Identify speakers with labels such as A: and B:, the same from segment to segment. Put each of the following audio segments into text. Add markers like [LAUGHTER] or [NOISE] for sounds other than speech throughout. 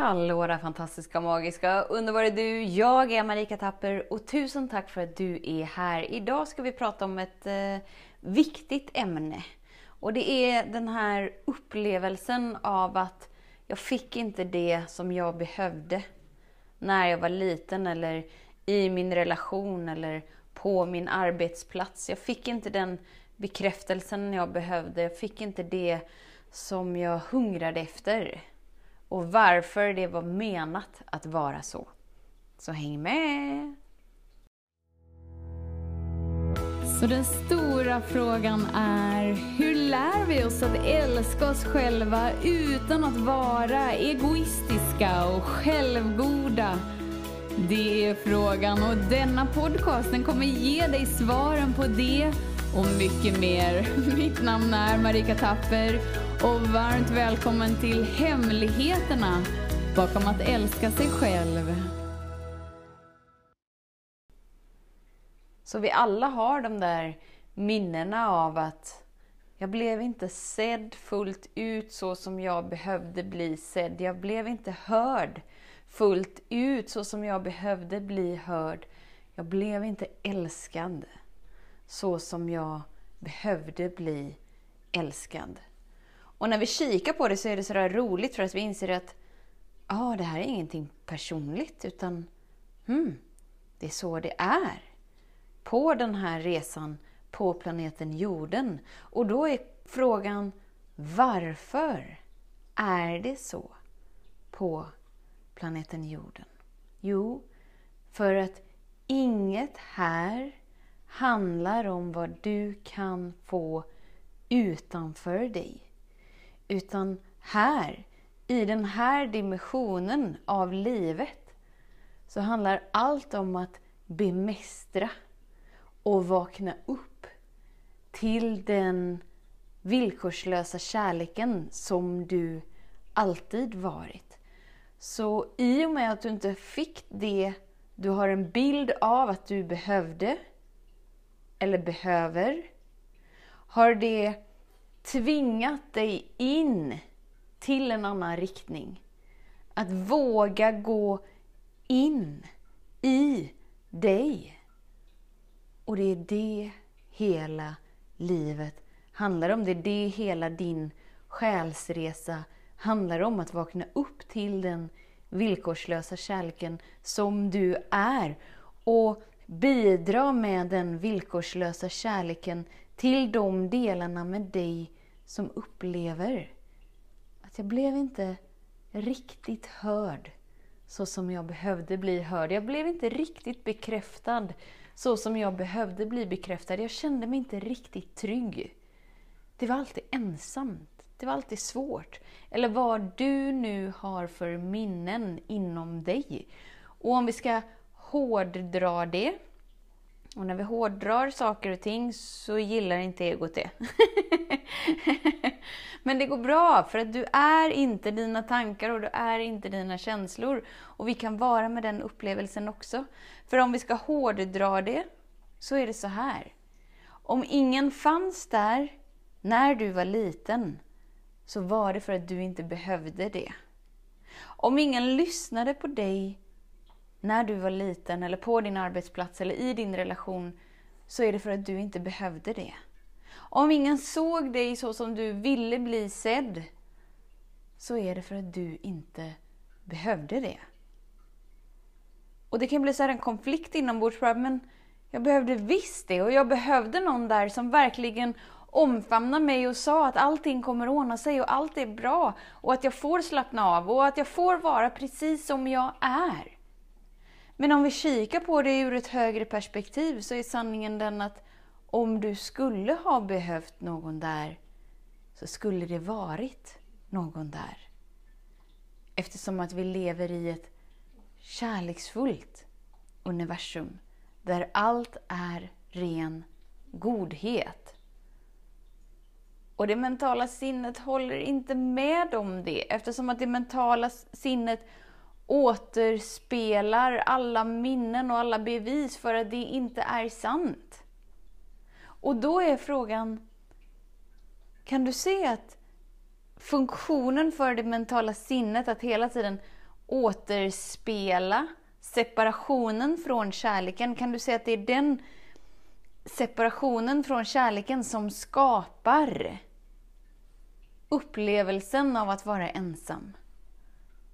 A: Hallå där fantastiska, magiska, underbara du! Jag är Marika Tapper och tusen tack för att du är här. Idag ska vi prata om ett eh, viktigt ämne. Och det är den här upplevelsen av att jag fick inte det som jag behövde när jag var liten eller i min relation eller på min arbetsplats. Jag fick inte den bekräftelsen jag behövde. Jag fick inte det som jag hungrade efter och varför det var menat att vara så. Så häng med! Så den stora frågan är, hur lär vi oss att älska oss själva utan att vara egoistiska och självgoda? Det är frågan och denna podcast den kommer ge dig svaren på det och mycket mer. [LAUGHS] Mitt namn är Marika Tapper och varmt välkommen till Hemligheterna bakom att älska sig själv. Så vi alla har de där minnena av att jag blev inte sedd fullt ut så som jag behövde bli sedd. Jag blev inte hörd fullt ut så som jag behövde bli hörd. Jag blev inte älskad så som jag behövde bli älskad. Och när vi kikar på det så är det sådär roligt för att vi inser att ah, det här är ingenting personligt utan hmm, det är så det är. På den här resan på planeten jorden. Och då är frågan varför är det så på planeten jorden? Jo, för att inget här handlar om vad du kan få utanför dig. Utan här, i den här dimensionen av livet, så handlar allt om att bemästra och vakna upp till den villkorslösa kärleken som du alltid varit. Så i och med att du inte fick det du har en bild av att du behövde eller behöver, har det tvingat dig in till en annan riktning. Att våga gå in i dig. Och det är det hela livet handlar om. Det är det hela din själsresa handlar om. Att vakna upp till den villkorslösa kärleken som du är. Och bidra med den villkorslösa kärleken till de delarna med dig som upplever att jag blev inte riktigt hörd så som jag behövde bli hörd. Jag blev inte riktigt bekräftad så som jag behövde bli bekräftad. Jag kände mig inte riktigt trygg. Det var alltid ensamt. Det var alltid svårt. Eller vad du nu har för minnen inom dig. Och om vi ska hårddrar det och när vi hårdrar saker och ting så gillar inte egot det. [LAUGHS] Men det går bra, för att du är inte dina tankar och du är inte dina känslor. Och vi kan vara med den upplevelsen också. För om vi ska hårddra det, så är det så här. Om ingen fanns där när du var liten, så var det för att du inte behövde det. Om ingen lyssnade på dig när du var liten eller på din arbetsplats eller i din relation så är det för att du inte behövde det. Om ingen såg dig så som du ville bli sedd så är det för att du inte behövde det. Och det kan bli så en konflikt inombords, men jag behövde visst det och jag behövde någon där som verkligen omfamnade mig och sa att allting kommer ordna sig och allt är bra och att jag får slappna av och att jag får vara precis som jag är. Men om vi kikar på det ur ett högre perspektiv så är sanningen den att om du skulle ha behövt någon där så skulle det varit någon där. Eftersom att vi lever i ett kärleksfullt universum där allt är ren godhet. Och det mentala sinnet håller inte med om det eftersom att det mentala sinnet återspelar alla minnen och alla bevis för att det inte är sant. Och då är frågan, kan du se att funktionen för det mentala sinnet att hela tiden återspela separationen från kärleken? Kan du säga att det är den separationen från kärleken som skapar upplevelsen av att vara ensam?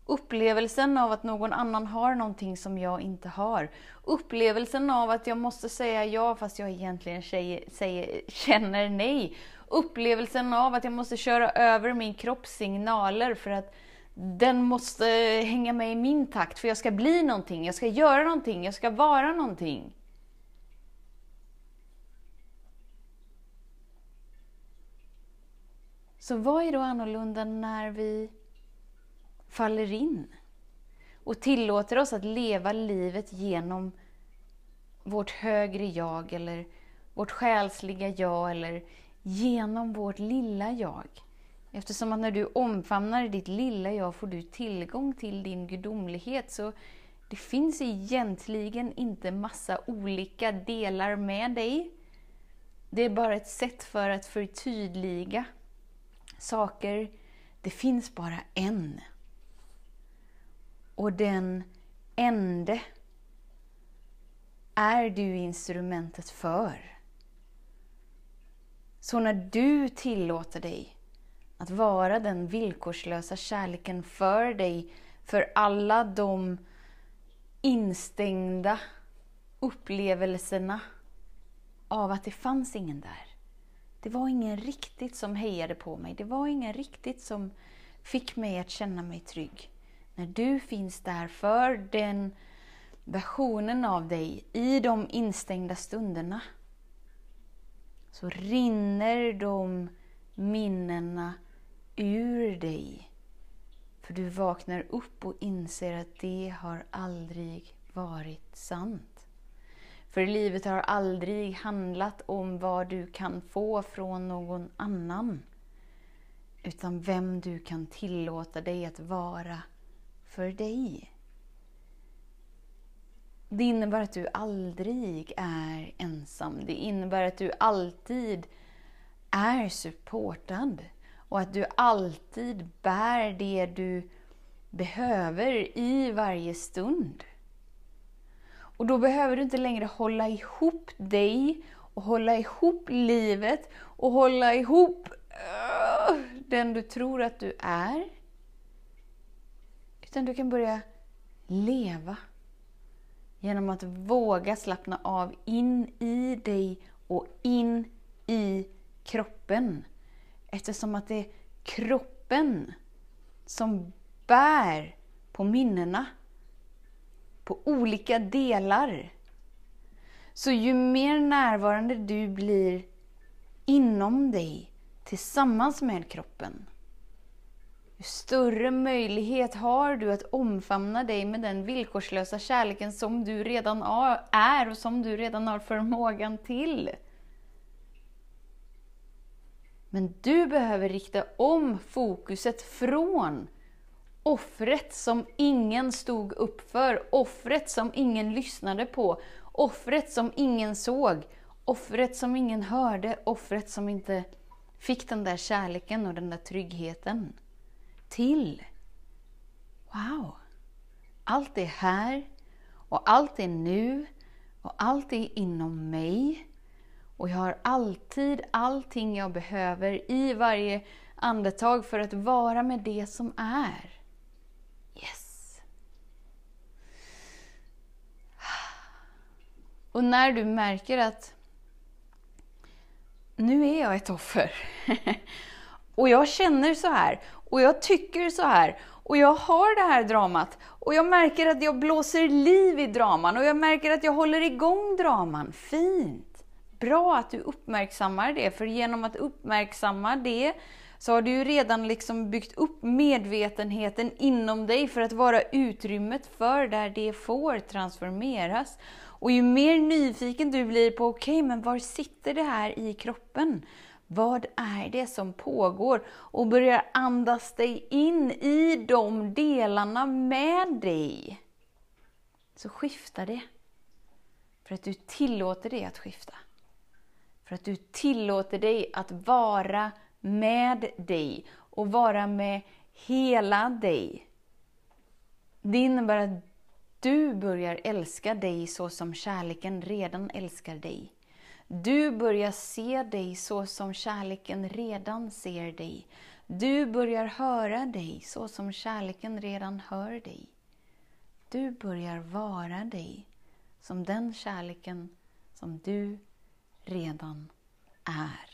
A: Upplevelsen av att någon annan har någonting som jag inte har. Upplevelsen av att jag måste säga ja fast jag egentligen säger, säger, [LAUGHS] känner nej. Upplevelsen av att jag måste köra över min kropps signaler för att den måste hänga med i min takt för jag ska bli någonting, jag ska göra någonting, jag ska vara någonting. Så vad är då annorlunda när vi faller in och tillåter oss att leva livet genom vårt högre jag eller vårt själsliga jag eller genom vårt lilla jag. Eftersom att när du omfamnar ditt lilla jag får du tillgång till din gudomlighet. Så det finns egentligen inte massa olika delar med dig. Det är bara ett sätt för att förtydliga saker. Det finns bara en. Och den ende är du instrumentet för. Så när du tillåter dig att vara den villkorslösa kärleken för dig, för alla de instängda upplevelserna av att det fanns ingen där. Det var ingen riktigt som hejade på mig. Det var ingen riktigt som fick mig att känna mig trygg. När du finns där för den versionen av dig i de instängda stunderna så rinner de minnena ur dig. För du vaknar upp och inser att det har aldrig varit sant. För livet har aldrig handlat om vad du kan få från någon annan. Utan vem du kan tillåta dig att vara för dig. Det innebär att du aldrig är ensam. Det innebär att du alltid är supportad. Och att du alltid bär det du behöver i varje stund. Och då behöver du inte längre hålla ihop dig och hålla ihop livet och hålla ihop uh, den du tror att du är. Utan du kan börja leva genom att våga slappna av in i dig och in i kroppen. Eftersom att det är kroppen som bär på minnena. På olika delar. Så ju mer närvarande du blir inom dig tillsammans med kroppen, ju större möjlighet har du att omfamna dig med den villkorslösa kärleken som du redan är och som du redan har förmågan till. Men du behöver rikta om fokuset från offret som ingen stod upp för, offret som ingen lyssnade på, offret som ingen såg, offret som ingen hörde, offret som inte fick den där kärleken och den där tryggheten till. Wow! Allt är här och allt är nu och allt är inom mig. Och jag har alltid allting jag behöver i varje andetag för att vara med det som är. Yes! Och när du märker att nu är jag ett offer [LAUGHS] och jag känner så här och jag tycker så här och jag har det här dramat och jag märker att jag blåser liv i draman och jag märker att jag håller igång draman. Fint! Bra att du uppmärksammar det, för genom att uppmärksamma det så har du ju redan liksom byggt upp medvetenheten inom dig för att vara utrymmet för där det får transformeras. Och ju mer nyfiken du blir på, okej, okay, men var sitter det här i kroppen? Vad är det som pågår? Och börjar andas dig in i de delarna med dig. Så skiftar det. För att du tillåter det att skifta. För att du tillåter dig att vara med dig och vara med hela dig. Det innebär att du börjar älska dig så som kärleken redan älskar dig. Du börjar se dig så som kärleken redan ser dig. Du börjar höra dig så som kärleken redan hör dig. Du börjar vara dig som den kärleken som du redan är.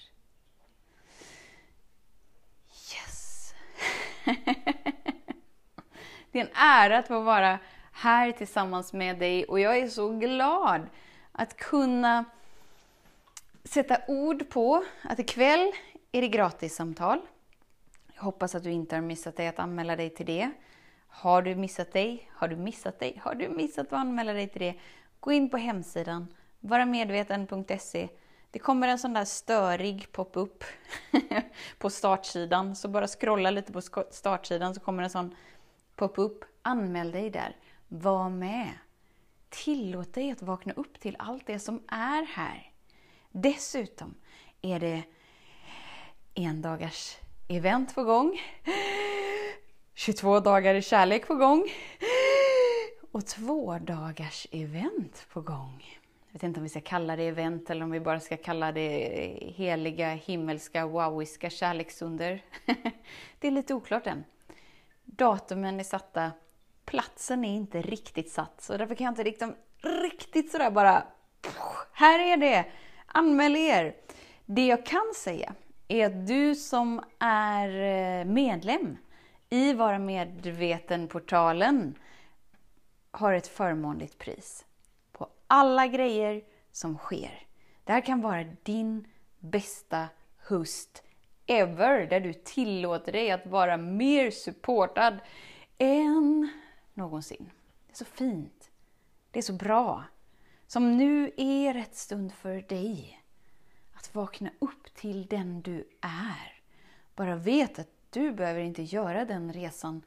A: Yes! [LAUGHS] det är en ära att få vara här tillsammans med dig och jag är så glad att kunna sätta ord på att ikväll är det gratissamtal. Jag hoppas att du inte har missat dig att anmäla dig till det. Har du missat dig? Har du missat dig? Har du missat att anmäla dig till det? Gå in på hemsidan varamedveten.se. Det kommer en sån där störig pop-up [LAUGHS] på startsidan, så bara scrolla lite på startsidan så kommer en sån pop-up. Anmäl dig där. Var med. Tillåt dig att vakna upp till allt det som är här. Dessutom är det en dagars event på gång. 22 dagar i kärlek på gång. Och två dagars event på gång. Jag vet inte om vi ska kalla det event eller om vi bara ska kalla det heliga, himmelska, wowiska kärleksunder. [LAUGHS] det är lite oklart än. Datumen är satta, platsen är inte riktigt satt, så därför kan jag inte riktigt, riktigt sådär bara... Här är det! Anmäl er! Det jag kan säga är att du som är eh, medlem i Vara medveten-portalen har ett förmånligt pris på alla grejer som sker. Det här kan vara din bästa höst ever, där du tillåter dig att vara mer supportad än någonsin. Det är så fint. Det är så bra. Som nu är rätt stund för dig att vakna upp till den du är. Bara vet att du behöver inte göra den resan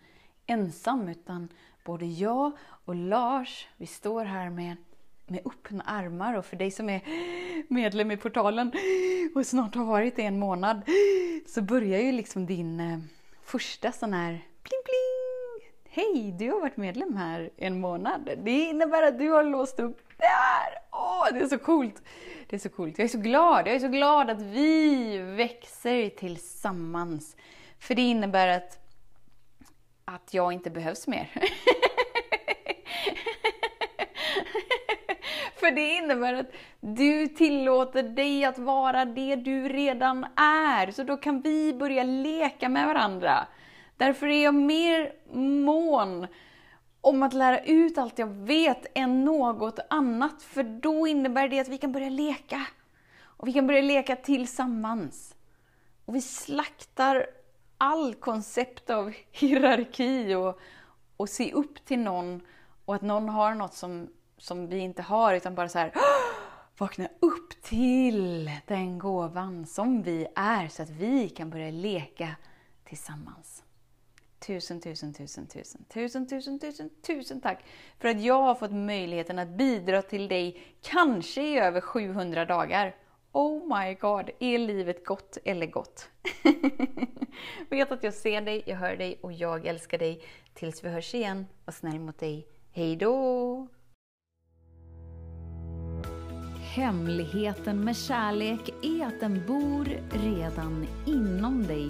A: ensam, utan både jag och Lars, vi står här med, med öppna armar. Och för dig som är medlem i portalen och snart har varit det en månad, så börjar ju liksom din eh, första sån här pling pling. Hej, du har varit medlem här en månad. Det innebär att du har låst upp där! Åh, det är så coolt! Det är så coolt. Jag är så glad. Jag är så glad att vi växer tillsammans. För det innebär att, att jag inte behövs mer. [LAUGHS] För det innebär att du tillåter dig att vara det du redan är. Så då kan vi börja leka med varandra. Därför är jag mer mån om att lära ut allt jag vet än något annat. För då innebär det att vi kan börja leka. Och vi kan börja leka tillsammans. Och vi slaktar all koncept av [LAUGHS] hierarki och, och se upp till någon och att någon har något som, som vi inte har, utan bara så här vakna upp till den gåvan som vi är så att vi kan börja leka tillsammans. Tusen, tusen, tusen, tusen, tusen, tusen, tusen, tusen tack för att jag har fått möjligheten att bidra till dig, kanske i över 700 dagar. Oh my god, är livet gott eller gott? [LAUGHS] Vet att jag ser dig, jag hör dig och jag älskar dig. Tills vi hörs igen, var snäll mot dig. Hej då!
B: Hemligheten med kärlek är att den bor redan inom dig